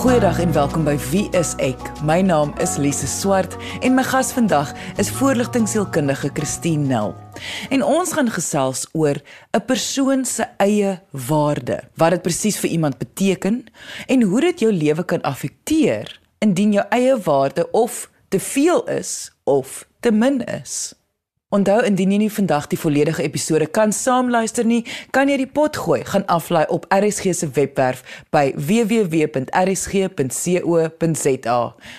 Goeiedag en welkom by Wie is ek? My naam is Lise Swart en my gas vandag is voorligtingsielkundige Christine Nel. En ons gaan gesels oor 'n persoon se eie waarde, wat dit presies vir iemand beteken en hoe dit jou lewe kan affekteer indien jou eie waarde of te veel is of te min is. Onthou indien jy nie vandag die volledige episode kan saamluister nie, kan jy die pot gooi, gaan aflaai op RSG se webwerf by www.rsg.co.za.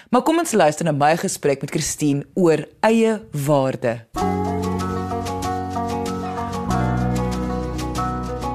Maar kom ons luister na my gesprek met Christine oor eie waarde.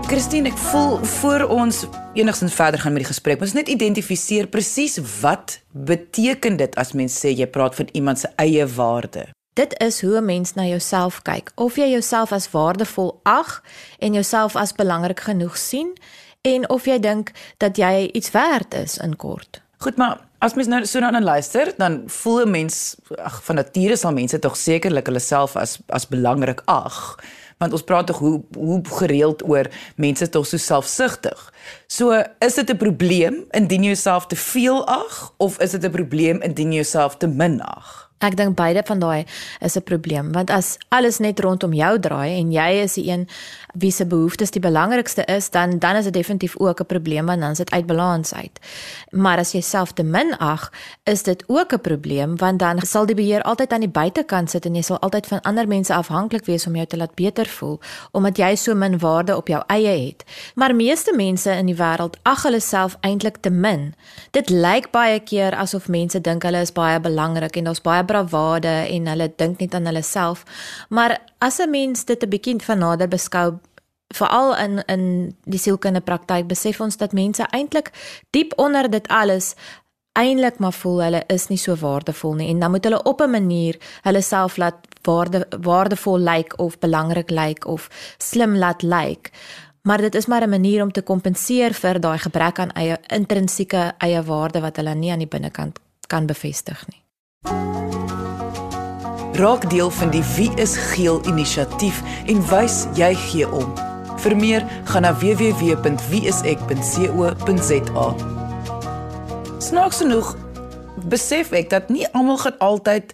Christine, ek voel voor ons enigstens verder gaan met die gesprek, ons net identifiseer presies wat beteken dit as mens sê jy praat van iemand se eie waarde. Dit is hoe 'n mens na jouself kyk. Of jy jouself as waardevol ag en jouself as belangrik genoeg sien en of jy dink dat jy iets werd is in kort. Goed, maar as mens nou so na luister, dan voel 'n mens ag van nature sal mense tog sekerlik hulle self as as belangrik ag want ons praat tog hoe hoe gereeld oor mense tog so selfsugtig. So is dit 'n probleem indien jy jouself te veel ag of is dit 'n probleem indien jy jouself te min ag? Ek dink beide van daai is 'n probleem want as alles net rondom jou draai en jy is die een wie se behoeftes die belangrikste is, dan dan is dit definitief ook 'n probleem want dan is dit uit balans uit. Maar as jy self te min ag, is dit ook 'n probleem want dan sal die beheer altyd aan die buitekant sit en jy sal altyd van ander mense afhanklik wees om jou te laat beter voel omdat jy so min waarde op jou eie het. Maar meeste mense in die wêreld ag hulle self eintlik te min. Dit lyk baie keer asof mense dink hulle is baie belangrik en daar's baie bravade en hulle dink net aan hulle self. Maar as 'n mens dit 'n bietjie van nader beskou, veral in in die sielkundige praktyk, besef ons dat mense eintlik diep onder dit alles eintlik maar voel hulle is nie so waardevol nie en dan moet hulle op 'n manier hulle self laat waarde waardevol lyk like of belangrik lyk like of slim laat lyk. Like. Maar dit is maar 'n manier om te kompenseer vir daai gebrek aan eie intrinsieke eie waarde wat hulle nie aan die binnekant kan bevestig nie. Raak deel van die Wie is Geel inisiatief en wys jy gee om. Vir meer gaan na www.wieisek.co.za. Snaaks genoeg besef ek dat nie almal gaan altyd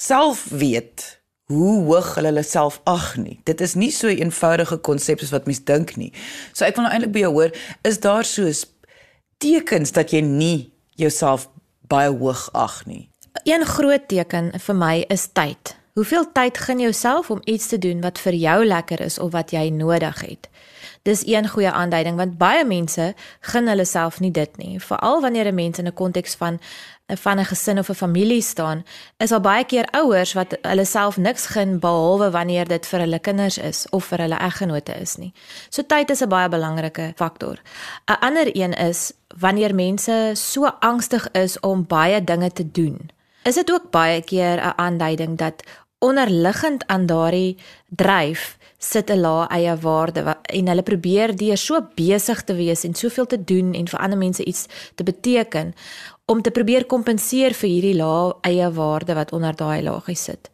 self weet hoe hoog hulle hulle self ag nie. Dit is nie so 'n eenvoudige konsep soos wat mense dink nie. So ek wil nou eintlik by jou hoor, is daar soos tekens dat jy nie jouself baie hoog ag nie? Een groot teken vir my is tyd. Hoeveel tyd gun jouself om iets te doen wat vir jou lekker is of wat jy nodig het? Dis een goeie aanduiding want baie mense gun hulle self nie dit nie. Veral wanneer 'n mens in 'n konteks van van 'n gesin of 'n familie staan, is al baie keer ouers wat hulle self niks gun behalwe wanneer dit vir hulle kinders is of vir hulle eggenote is nie. So tyd is 'n baie belangrike faktor. 'n Ander een is wanneer mense so angstig is om baie dinge te doen. Is dit ook baie keer 'n aanduiding dat onderliggend aan daardie dryf sit 'n lae eie waarde en hulle probeer deur so besig te wees en soveel te doen en vir ander mense iets te beteken om te probeer kompenseer vir hierdie lae eie waarde wat onder daai laagie sit.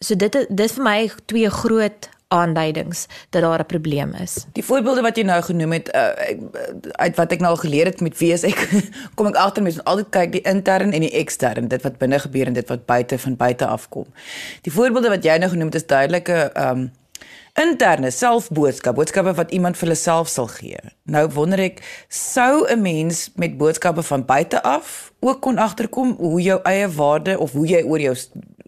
So dit dis vir my twee groot aanduidings dat daar 'n probleem is. Die voorbeelde wat jy nou genoem het uh, uit wat ek nou al geleer het met wie is ek kom ek agter mens altyd kyk die intern en die ekstern dit wat binne gebeur en dit wat buite van buite afkom. Die voorbeelde wat jy nou genoem het is duidelike um interne selfboodskap, boodskappe wat iemand vir hulself sal gee. Nou wonder ek sou 'n mens met boodskappe van buite af ook kon agterkom hoe jou eie waarde of hoe jy oor jou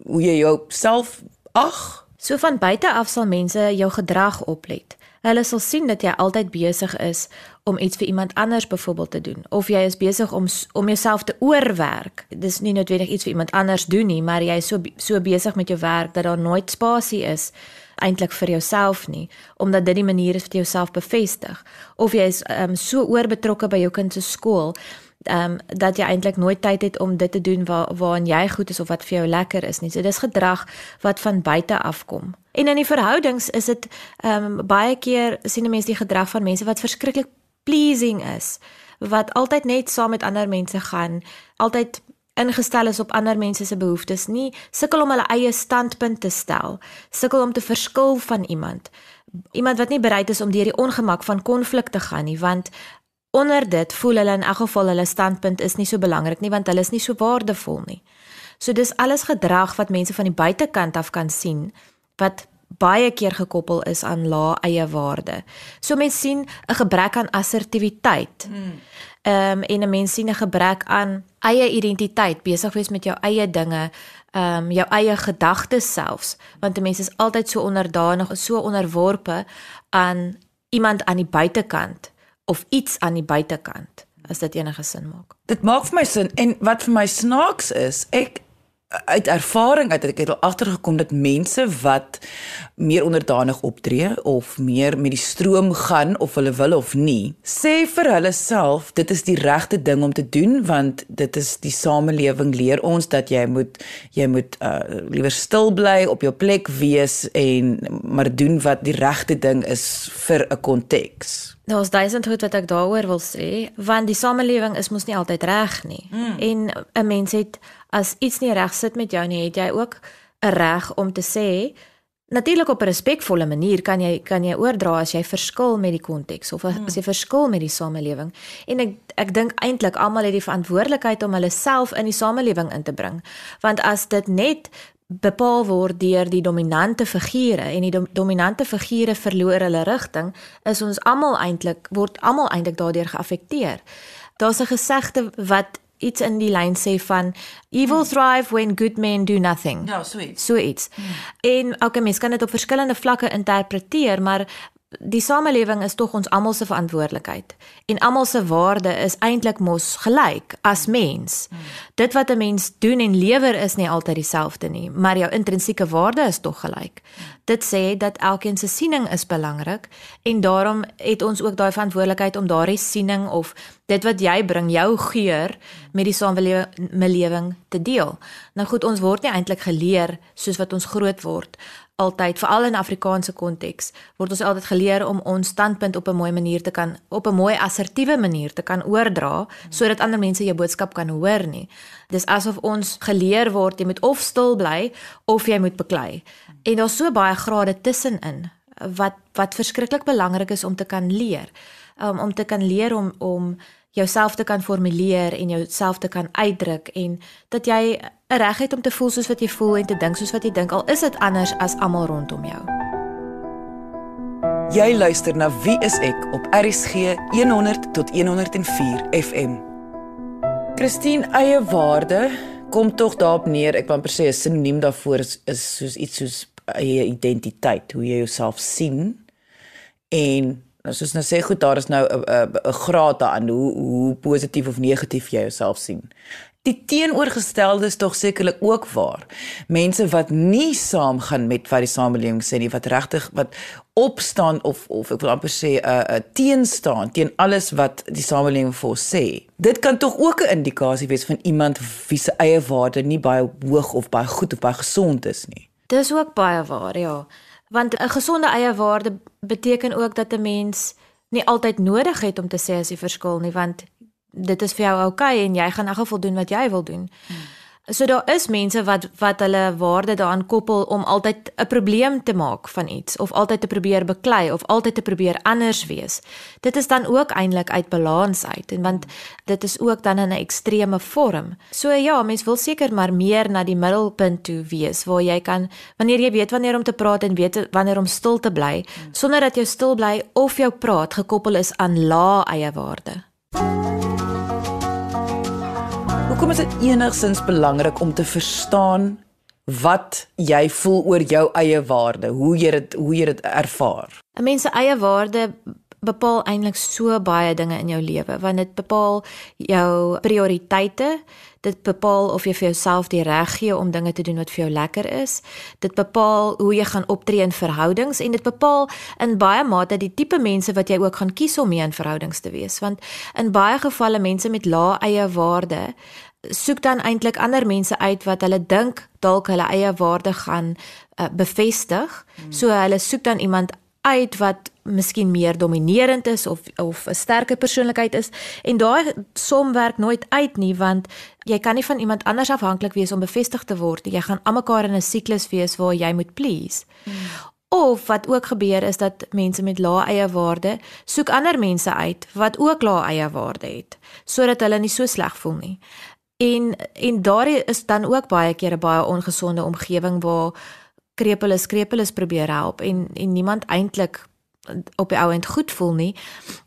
hoe jy jouself ag So van buite af sal mense jou gedrag oplet. Hulle sal sien dat jy altyd besig is om iets vir iemand anders byvoorbeeld te doen of jy is besig om om jouself te oorwerk. Dis nie noodwendig iets vir iemand anders doen nie, maar jy is so so besig met jou werk dat daar nooit spasie is eintlik vir jouself nie, omdat dit die manier is jy jouself bevestig. Of jy is um, so oorbetrokke by jou kind se skool ehm um, dat jy eintlik nooit tyd het om dit te doen waar waarin jy goed is of wat vir jou lekker is nie. So dis gedrag wat van buite afkom. En in die verhoudings is dit ehm um, baie keer sien mense die gedrag van mense wat verskriklik pleasing is, wat altyd net saam met ander mense gaan, altyd ingestel is op ander mense se behoeftes, nie sukkel om hulle eie standpunt te stel, sukkel om te verskil van iemand. Iemand wat nie bereid is om deur die ongemak van konflik te gaan nie, want onder dit voel hulle in elk geval hulle standpunt is nie so belangrik nie want hulle is nie so waardevol nie. So dis alles gedrag wat mense van die buitekant af kan sien wat baie keer gekoppel is aan lae eie waarde. So mense sien 'n gebrek aan assertiwiteit. Hmm. Ehm um, en 'n mens sien 'n gebrek aan eie identiteit, besig wees met jou eie dinge, ehm um, jou eie gedagtes selfs, want 'n mens is altyd so onderdanig so onderworpe aan iemand aan die buitekant of iets aan die buitekant as dit enige sin maak. Dit maak vir my sin en wat vir my snaaks is, ek uit ervaring uit ek het al agtergekom dat mense wat meer onderdanig optree of meer met die stroom gaan of hulle wil of nie, sê vir hulle self dit is die regte ding om te doen want dit is die samelewing leer ons dat jy moet jy moet uh, liewer stil bly op jou plek wees en maar doen wat die regte ding is vir 'n konteks. Nou as duisend goed wat ek daaroor wil sê, want die samelewing is mos nie altyd reg nie. Mm. En 'n mens het as iets nie reg sit met jou nie, het jy ook 'n reg om te sê natuurlik op 'n respekvolle manier kan jy kan jy oordra as jy verskil met die konteks of as, hmm. as jy verskil met die samelewing. En ek ek dink eintlik almal het die verantwoordelikheid om hulle self in die samelewing in te bring. Want as dit net bepaal word deur die dominante figure en die dom dominante figure verloor hulle rigting, is ons almal eintlik word almal eintlik daardeur geaffekteer. Daar's 'n gesegde wat iets in die lyn sê van evil thrive when good men do nothing. Ja, so iets. So iets. Hmm. En okay, mens kan dit op verskillende vlakke interpreteer, maar die samelewing is tog ons almal se verantwoordelikheid en almal se waarde is eintlik mos gelyk as mens. Hmm. Dit wat 'n mens doen en lewer is nie altyd dieselfde nie, maar jou intrinsieke waarde is tog gelyk. Dit sê dat elkeen se siening is belangrik en daarom het ons ook daai verantwoordelikheid om daardie siening of dit wat jy bring, jou geur met die samelewing te deel. Nou goed, ons word nie eintlik geleer soos wat ons groot word altyd veral in Afrikaanse konteks word ons altyd geleer om ons standpunt op 'n mooi manier te kan op 'n mooi assertiewe manier te kan oordra sodat ander mense jou boodskap kan hoor nie. Dis asof ons geleer word jy moet of stil bly of jy moet beklei. En daar's so baie grade tussenin wat wat verskriklik belangrik is om te kan leer. Um, om te kan leer om om jouself te kan formuleer en jouself te kan uitdruk en dat jy 'n reg het om te voel soos wat jy voel en te dink soos wat jy dink al is dit anders as almal rondom jou. Jy luister na Wie is ek op RSG 100 tot 104 FM. Christine eie waarde kom tog daarop neer. Ek wil amper sê 'n sinoniem daarvoor is, is soos iets soos eie identiteit, hoe jy jouself sien en Nou soos nou sê goed daar is nou 'n 'n graad daaraan hoe hoe positief of negatief jy jouself sien. Die teenoorgestelde is tog sekerlik ook waar. Mense wat nie saamgaan met wat die samelewing sê nie, wat regtig wat opstaan of of ek wil amper sê 'n uh, uh, teenstaan teen alles wat die samelewing vir ons sê. Dit kan tog ook 'n indikasie wees van iemand wie se eie waarde nie baie hoog of baie goed of baie gesond is nie. Dis ook baie waar, ja want 'n gesonde eie waarde beteken ook dat 'n mens nie altyd nodig het om te sê as jy verskil nie want dit is vir jou oukei okay en jy gaan in geval doen wat jy wil doen. Hmm. So daar is mense wat wat hulle waarde daaraan koppel om altyd 'n probleem te maak van iets of altyd te probeer beklei of altyd te probeer anders wees. Dit is dan ook eintlik uit balans uit en want dit is ook dan in 'n ekstreme vorm. So ja, mens wil seker maar meer na die middelpunt toe wees waar jy kan wanneer jy weet wanneer om te praat en weet wanneer om stil te bly sonder dat jou stil bly of jou praat gekoppel is aan lae eie waarde. Hoekom is dit enigsins belangrik om te verstaan wat jy voel oor jou eie waarde, hoe jy dit hoe jy dit ervaar? 'n Mens se eie waarde bepaal eintlik so baie dinge in jou lewe, want dit bepaal jou prioriteite, dit bepaal of jy vir jouself die reg gee om dinge te doen wat vir jou lekker is. Dit bepaal hoe jy gaan optree in verhoudings en dit bepaal in baie mate die tipe mense wat jy ook gaan kies om mee in verhoudings te wees, want in baie gevalle mense met lae eie waarde soek dan eintlik ander mense uit wat hulle dink dalk hulle eie waarde gaan uh, bevestig. Hmm. So hulle soek dan iemand uit wat miskien meer dominerend is of of 'n sterker persoonlikheid is en daai som werk nooit uit nie want jy kan nie van iemand anders afhanklik wees om bevestig te word jy gaan almekaar in 'n siklus wees waar jy moet please hmm. Of wat ook gebeur is dat mense met lae eie waarde soek ander mense uit wat ook lae eie waarde het sodat hulle nie so sleg voel nie. En en daar is dan ook baie keer 'n baie ongesonde omgewing waar krepeles krepeles probeer help en en niemand eintlik op die ouend goed voel nie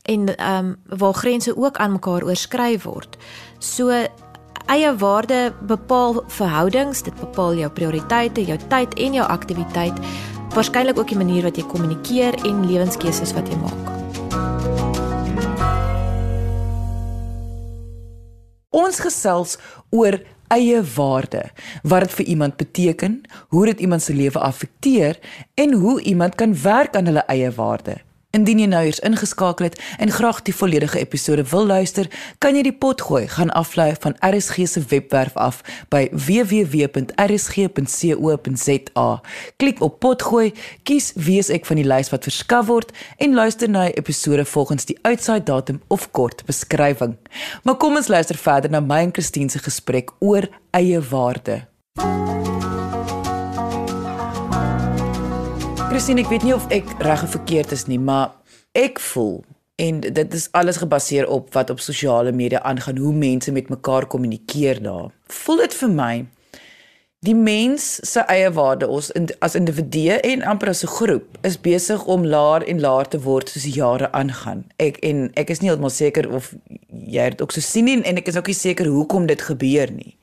en ehm um, waar grense ook aan mekaar oorskry word. So eie waarde bepaal verhoudings, dit bepaal jou prioriteite, jou tyd en jou aktiwiteit, waarskynlik ook die manier wat jy kommunikeer en lewenskeuses wat jy maak. Ons gesels oor eie waarde, wat dit vir iemand beteken, hoe dit iemand se lewe affekteer en hoe iemand kan werk aan hulle eie waarde. Indien jy nou eers ingeskakel het en graag die volledige episode wil luister, kan jy die pot gooi gaan aflaai van RSG se webwerf af by www.rsg.co.za. Klik op pot gooi, kies wie ek van die lys wat verskaf word en luister na die episode volgens die uitsaai datum of kort beskrywing. Maar kom ons luister verder na my en Christine se gesprek oor eie waarde. Christine, ek weet nie of ek reg of verkeerd is nie, maar ek voel en dit is alles gebaseer op wat op sosiale media aangaan, hoe mense met mekaar kommunikeer daar. Voel dit vir my die mens se eie waarde ons as individue en amper as 'n groep is besig om laer en laer te word soos die jare aangaan. Ek en ek is nie heeltemal seker of jy dit ook so sien nie en ek is ook nie seker hoekom dit gebeur nie.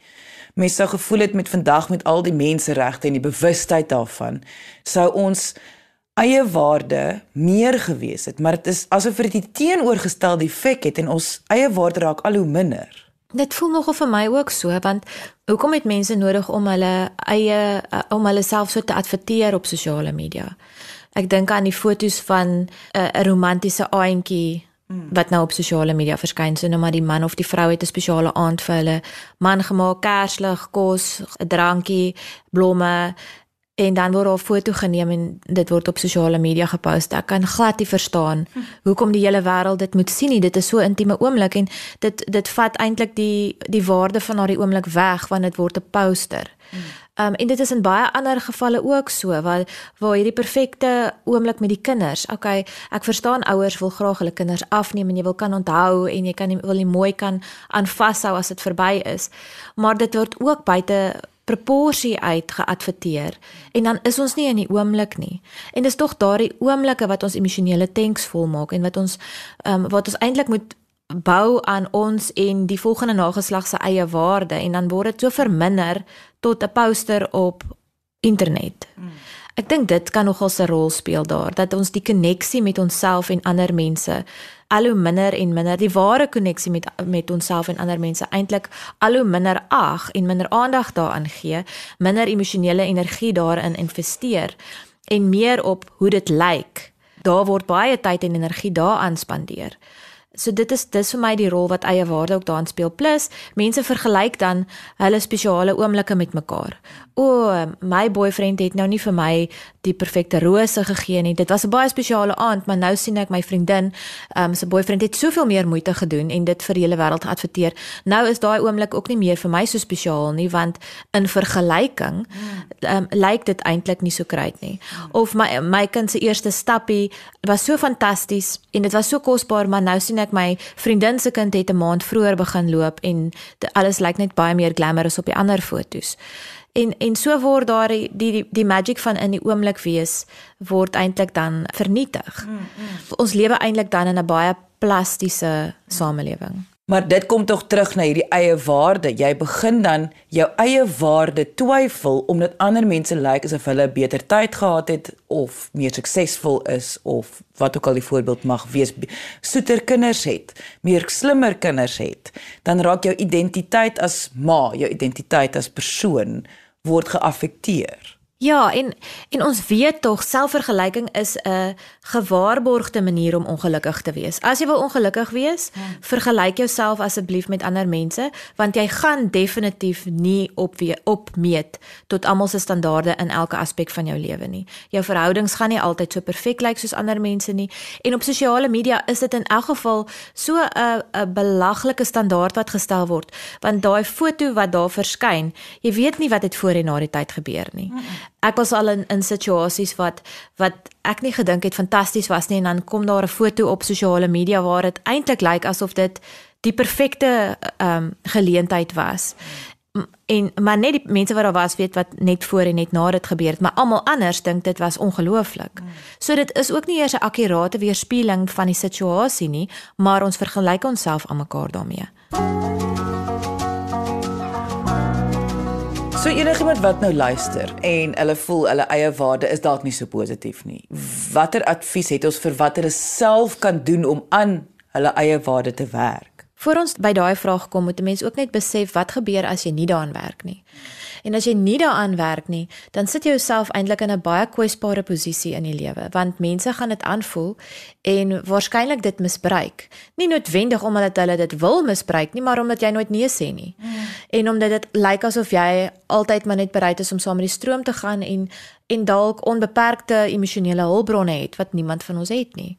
Mense sou gevoel het met vandag met al die menseregte en die bewustheid daarvan sou ons eie waarde meer gewees het, maar dit is asof dit die teenoorgestelde effek het en ons eie waarde raak al hoe minder. Dit voel nogal vir my ook so want hoekom het mense nodig om hulle eie om hulle self so te adverteer op sosiale media? Ek dink aan die foto's van 'n uh, romantiese aantjie wat nou op sosiale media verskyn so nou maar die man of die vrou het 'n spesiale aand vir hulle. Man gemaak kerslig kos 'n drankie blomme en dan word 'n foto geneem en dit word op sosiale media gepost. Ek kan glad nie verstaan hoekom die hele wêreld dit moet sien nie. Dit is so intieme oomblik en dit dit vat eintlik die die waarde van daardie oomblik weg want dit word 'n poster Um, en dit is in baie ander gevalle ook so waar waar hierdie perfekte oomblik met die kinders. Okay, ek verstaan ouers wil graag hulle kinders afneem en jy wil kan onthou en jy kan wil nie mooi kan aan vashou as dit verby is. Maar dit word ook buite proporsie uit geadverteer en dan is ons nie in die oomblik nie. En dis tog daardie oomblikke wat ons emosionele tanks volmaak en wat ons um, wat ons eintlik moet bou aan ons en die volgende nageslag se eie waarde en dan word dit so verminder tot 'n poster op internet. Mm. Ek dink dit kan nogal 'n rol speel daar dat ons die koneksie met onsself en ander mense al hoe minder en minder die ware koneksie met met onsself en ander mense eintlik al hoe minder ag en minder aandag daaraan gee, minder emosionele energie daarin investeer en meer op hoe dit lyk. Daar word baie tyd en energie daaraan spandeer. So dit is dis vir my die rol wat eie waarde ook daarin speel. Plus mense vergelyk dan hulle spesiale oomblikke met mekaar. O, my boyfriend het nou nie vir my die perfekte rose gegee nie. Dit was 'n baie spesiale aand, maar nou sien ek my vriendin, um, sy boyfriend het soveel meer moeite gedoen en dit vir die hele wêreld geadverteer. Nou is daai oomblik ook nie meer vir my so spesiaal nie, want in vergelyking um, lyk dit eintlik nie so great nie. Of my my kind se eerste stappie was so fantasties en dit was so kosbaar, maar nou sien ek my vriendin se kind het 'n maand vroeër begin loop en alles lyk net baie meer glamorous op die ander foto's. En en so word daar die die die magic van in die oomblik wees word eintlik dan vernietig. Mm, mm. Ons lewe eintlik dan in 'n baie plastiese samelewing. Maar dit kom tog terug na hierdie eie waarde. Jy begin dan jou eie waarde twyfel omdat ander mense lyk like asof hulle beter tyd gehad het of meer suksesvol is of wat ook al die voorbeeld mag wees, soeter kinders het, meer slimmer kinders het. Dan raak jou identiteit as ma, jou identiteit as persoon word geaffekteer. Ja, en en ons weet tog selfvergelyking is 'n gewaarborgde manier om ongelukkig te wees. As jy wil ongelukkig wees, ja. vergelyk jouself asseblief met ander mense, want jy gaan definitief nie op opmeet tot almal se standaarde in elke aspek van jou lewe nie. Jou verhoudings gaan nie altyd so perfek lyk soos ander mense nie. En op sosiale media is dit in elk geval so 'n 'n belaglike standaard wat gestel word, want daai foto wat daar verskyn, jy weet nie wat het voor en na die tyd gebeur nie. Ek was al in in situasies wat wat ek nie gedink het fantasties was nie en dan kom daar 'n foto op sosiale media waar dit eintlik lyk asof dit die perfekte ehm um, geleentheid was. En maar net die mense wat daar was weet wat net voor en net na dit gebeur het, maar almal anders dink dit was ongelooflik. So dit is ook nie eers 'n akkurate weerspieëling van die situasie nie, maar ons vergelyk onsself aan mekaar daarmee. So enigiemand wat nou luister en hulle voel hulle eie waarde is dalk nie so positief nie. Watter advies het ons vir wat hulle self kan doen om aan hulle eie waarde te werk? Voor ons by daai vraag kom, moet 'n mens ook net besef wat gebeur as jy nie daaraan werk nie. En as jy nie daaraan werk nie, dan sit jy jouself eintlik in 'n baie kwesbare posisie in die lewe, want mense gaan dit aanvoel en waarskynlik dit misbruik. Nie noodwendig omdat hulle dit wil misbruik nie, maar omdat jy nooit nee sê nie. Mm. En omdat dit lyk asof jy altyd maar net bereid is om saam met die stroom te gaan en en dalk onbeperkte emosionele hulpbronne het wat niemand van ons het nie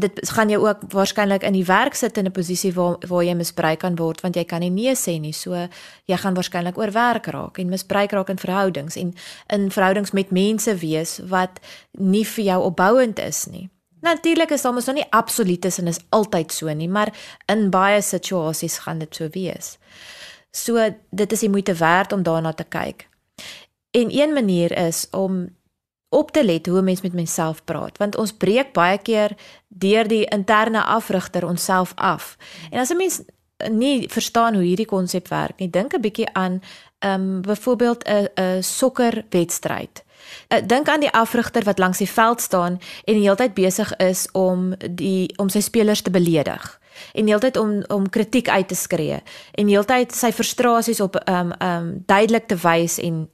dit gaan jou ook waarskynlik in die werk sit in 'n posisie waar waar jy misbruik kan word want jy kan nie nee sê nie. So jy gaan waarskynlik oorwerk raak en misbruik raak in verhoudings en in verhoudings met mense wees wat nie vir jou opbouend is nie. Natuurlik is almoes nog nie absoluut is en is altyd so nie, maar in baie situasies gaan dit so wees. So dit is die moeite werd om daarna te kyk. En een manier is om op te let hoe mens met menself praat want ons breek baie keer deur die interne afrigter onsself af. En as 'n mens nie verstaan hoe hierdie konsep werk nie, dink 'n bietjie aan ehm um, byvoorbeeld 'n 'n sokkerwedstryd. Uh, dink aan die afrigter wat langs die veld staan en die hele tyd besig is om die om sy spelers te beledig en die hele tyd om om kritiek uit te skree en die hele tyd sy frustrasies op ehm um, ehm um, duidelik te wys en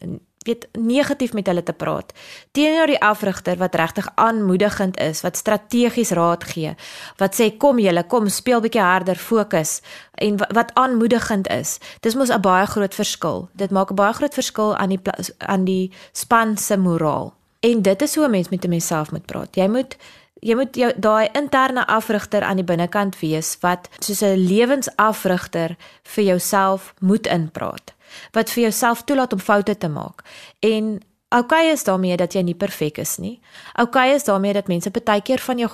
weet negatief met hulle te praat. Teenoor die afrigter wat regtig aanmoedigend is wat strategies raad gee wat sê kom julle kom speel bietjie harder fokus en wat aanmoedigend is. Dis mos 'n baie groot verskil. Dit maak 'n baie groot verskil aan die aan die span se moraal. En dit is hoe 'n mens met homself moet praat. Jy moet jy moet jou daai interne afrigter aan die binnekant wees wat soos 'n lewensafrigter vir jouself moet inpraat wat vir jouself toelaat om foute te maak. En okay is daarmee dat jy nie perfek is nie. Okay is daarmee dat mense baie keer van jou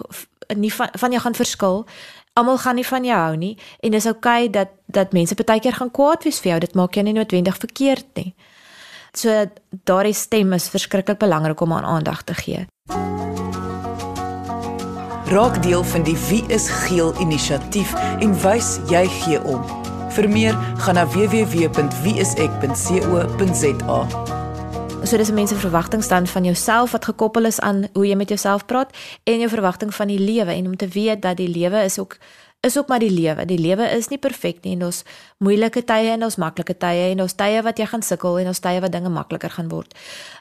nie van, van jou gaan verskil. Almal gaan nie van jou hou nie en dis okay dat dat mense baie keer gaan kwaad wees vir jou. Dit maak jou nie noodwendig verkeerd nie. So daardie stem is verskriklik belangrik om aan aandag te gee. Raak deel van die Wie is Geel inisiatief en wys jy gee om. Vir meer, gaan na www.wieisek.co.za. So dis 'n mens se verwagting dan van jouself wat gekoppel is aan hoe jy met jouself praat en jou verwagting van die lewe en om te weet dat die lewe is ook is ook maar die lewe. Die lewe is nie perfek nie en ons moeilike tye en ons maklike tye en ons tye wat jy gaan sukkel en ons tye wat dinge makliker gaan word.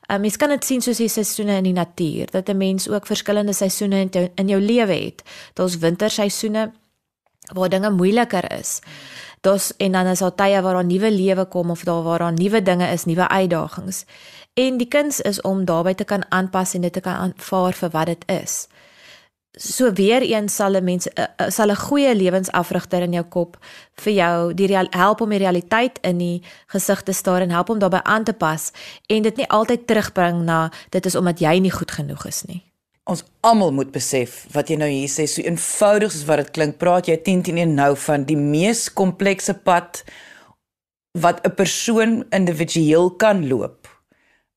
um, Mens kan dit sien soos die seisoene in die natuur, dat 'n mens ook verskillende seisoene in, in jou lewe het. Daar's winterseisoene waar dinge moeiliker is. Daar's en dan is daar tye waar daar nuwe lewe kom of daar waar daar nuwe dinge is, nuwe uitdagings. En die kuns is om daarbey te kan aanpas en dit te kan aanvaar vir wat dit is. So weer eens sal 'n mens uh, sal 'n goeie lewensafrigter in jou kop vir jou die real, help om die realiteit in die gesig te staar en help om daarbey aan te pas en dit nie altyd terugbring na dit is omdat jy nie goed genoeg is nie. Ons almal moet besef wat jy nou hier sê, so eenvoudig soos wat dit klink, praat jy 10 teen 1 nou van die mees komplekse pad wat 'n persoon individueel kan loop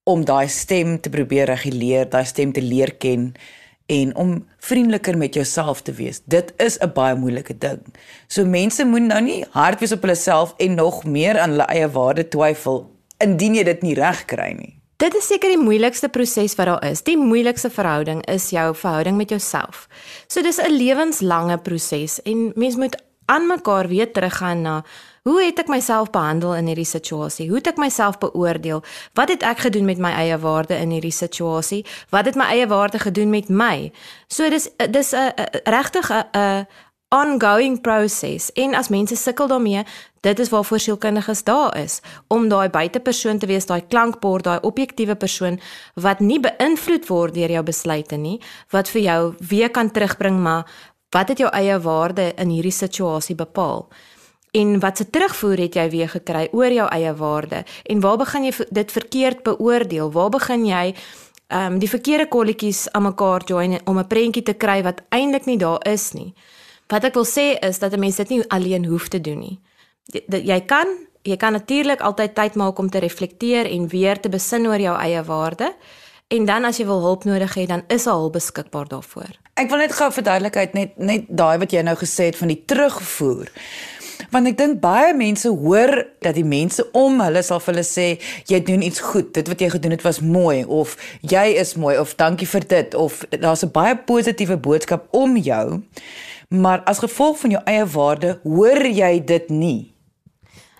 om daai stem te probeer reguleer, daai stem te leer ken en om vriendeliker met jouself te wees. Dit is 'n baie moeilike ding. So mense moet nou nie hard wees op hulle self en nog meer aan hulle eie waarde twyfel indien jy dit nie reg kry nie. Dit is seker die moeilikste proses wat daar is. Die moeilikste verhouding is jou verhouding met jouself. So dis 'n lewenslange proses en mens moet aan mekaar weer teruggaan na hoe het ek myself behandel in hierdie situasie? Hoe het ek myself beoordeel? Wat het ek gedoen met my eie waarde in hierdie situasie? Wat het my eie waarde gedoen met my? So dis dis 'n regtig 'n ongoing proses en as mense sukkel daarmee, dit is waarvoor sielkundiges daar is om daai buitepersoon te wees, daai klankbord, daai objektiewe persoon wat nie beïnvloed word deur jou besluite nie, wat vir jou weer kan terugbring maar wat het jou eie waarde in hierdie situasie bepaal? en wat se terugvoer het jy weer gekry oor jou eie waarde? En waar begin jy dit verkeerd beoordeel? Waar begin jy ehm um, die verkeerde kolletjies aan mekaar join om 'n prentjie te kry wat eintlik nie daar is nie wat ek wil sê is dat 'n mens dit nie alleen hoef te doen nie jy kan jy kan natuurlik altyd tyd maak om te reflekteer en weer te besin oor jou eie waarde. En dan as jy wil hulp nodig het, dan is al beskikbaar daarvoor. Ek wil net gou verduidelikheid net net daai wat jy nou gesê het van die terugvoer. Want ek dink baie mense hoor dat die mense om hulle sal vir hulle sê jy doen iets goed, dit wat jy gedoen het was mooi of jy is mooi of dankie vir dit of daar's 'n baie positiewe boodskap om jou. Maar as gevolg van jou eie waarde hoor jy dit nie.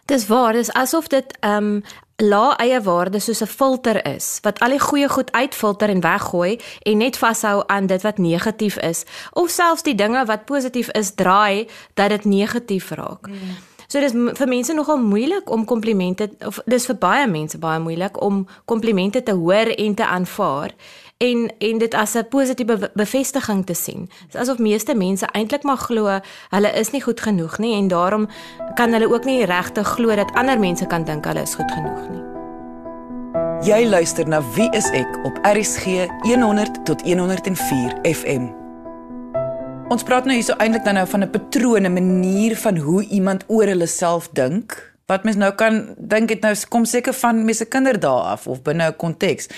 Dis waar, dis asof dit ehm um, lae eie waarde soos 'n filter is wat al die goeie goed uitfilter en weggooi en net vashou aan dit wat negatief is of selfs die dinge wat positief is draai dat dit negatief raak. Mm. So dis vir mense nogal moeilik om komplimente of dis vir baie mense baie moeilik om komplimente te hoor en te aanvaar en en dit as 'n positiewe bevestiging te sien. Dis asof meeste mense eintlik maar glo hulle is nie goed genoeg nie en daarom kan hulle ook nie regtig glo dat ander mense kan dink hulle is goed genoeg nie. Jy luister na Wie is ek op RSG 100 tot 104 FM. Ons praat nou hierso eintlik dan nou van 'n patroon, 'n manier van hoe iemand oor hulle self dink. Wat mens nou kan dink dit nou kom seker van mense kinderdae af of binne 'n konteks.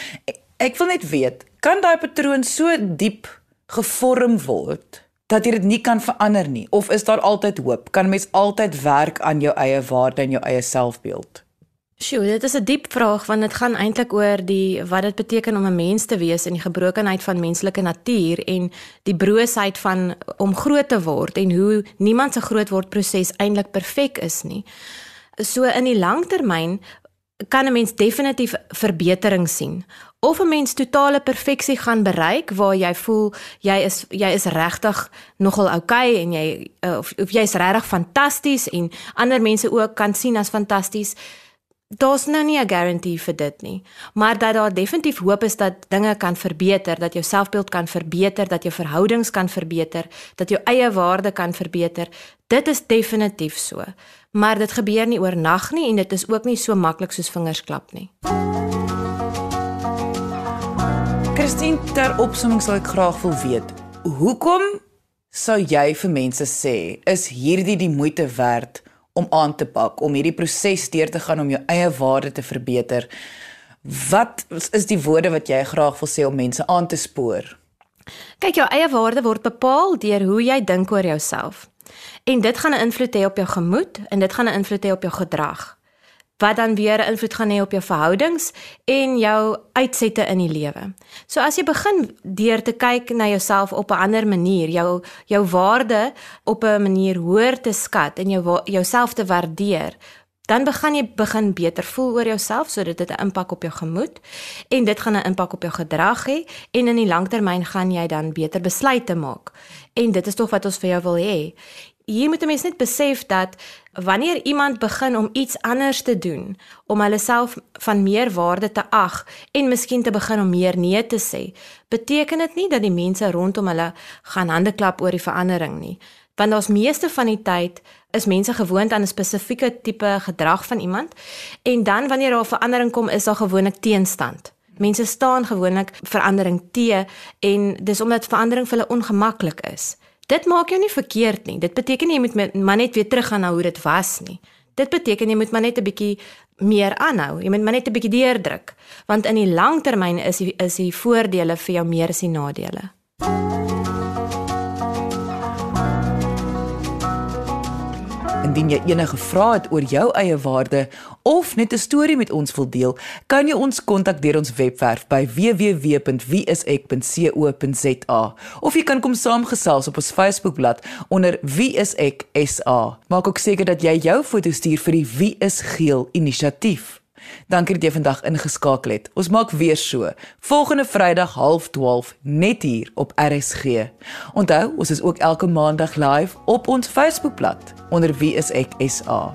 Ek wil net weet, kan daai patroon so diep gevorm word dat jy dit nie kan verander nie of is daar altyd hoop? Kan mens altyd werk aan jou eie waarde en jou eie selfbeeld? Sjoe, dit is 'n diep vraag want dit gaan eintlik oor die wat dit beteken om 'n mens te wees en die gebrokenheid van menslike natuur en die broosheid van om groot te word en hoe niemand se grootword proses eintlik perfek is nie. So in die langtermyn kan 'n mens definitief verbetering sien of 'n mens totale perfeksie gaan bereik waar jy voel jy is jy is regtig nogal oukei okay en jy uh, of, of jy's regtig fantasties en ander mense ook kan sien as fantasties. Daar's nou nie 'n garantie vir dit nie, maar dat daar definitief hoop is dat dinge kan verbeter, dat jou selfbeeld kan verbeter, dat jou verhoudings kan verbeter, dat jou eie waarde kan verbeter. Dit is definitief so. Maar dit gebeur nie oornag nie en dit is ook nie so maklik soos vingers klap nie. Christine, ter opsomming sal ek graag wil weet, hoekom sou jy vir mense sê is hierdie die moeite werd om aan te pak, om hierdie proses deur te gaan om jou eie waarde te verbeter? Wat is die woorde wat jy graag wil sê om mense aan te spoor? Kyk, jou eie waarde word bepaal deur hoe jy dink oor jouself. En dit gaan 'n invloed hê op jou gemoed en dit gaan 'n invloed hê op jou gedrag wat dan weer invloed gaan hê op jou verhoudings en jou uitsette in die lewe. So as jy begin deur te kyk na jouself op 'n ander manier, jou jou waarde op 'n manier hoër te skat en jou jouself te waardeer, dan begin jy begin beter voel oor jouself sodat dit 'n impak op jou gemoed en dit gaan 'n impak op jou gedrag hê en in die langtermyn gaan jy dan beter besluite maak. En dit is tog wat ons vir jou wil hê hier moet 'n mens net besef dat wanneer iemand begin om iets anders te doen, om hulle self van meer waarde te ag en miskien te begin om meer nee te sê, beteken dit nie dat die mense rondom hulle gaan hande klap oor die verandering nie. Want ons meeste van die tyd is mense gewoond aan 'n spesifieke tipe gedrag van iemand en dan wanneer daar 'n verandering kom, is daar gewoonlik teenstand. Mense staan gewoonlik verandering te en dis omdat verandering vir hulle ongemaklik is. Dit maak jou nie verkeerd nie. Dit beteken jy moet maar net weer teruggaan na hoe dit was nie. Dit beteken jy moet maar net 'n bietjie meer aanhou. Jy moet maar net 'n bietjie deurdruk, want in die langtermyn is die, is die voordele vir jou meer as die nadele. Indien jy enige vrae het oor jou eie waarde of net 'n storie met ons wil deel, kan jy ons kontak deur ons webwerf by www.wieisek.co.za of jy kan kom saamgesels op ons Facebookblad onder wieiseksa. Maak ook seker dat jy jou foto stuur vir die Wie is Geel inisiatief. Dankie dat jy vandag ingeskakel het. Ons maak weer so. Volgende Vrydag 12:30 net hier op RSG. Onthou, ons is ook elke Maandag live op ons Facebookblad onder Wie is ek SA.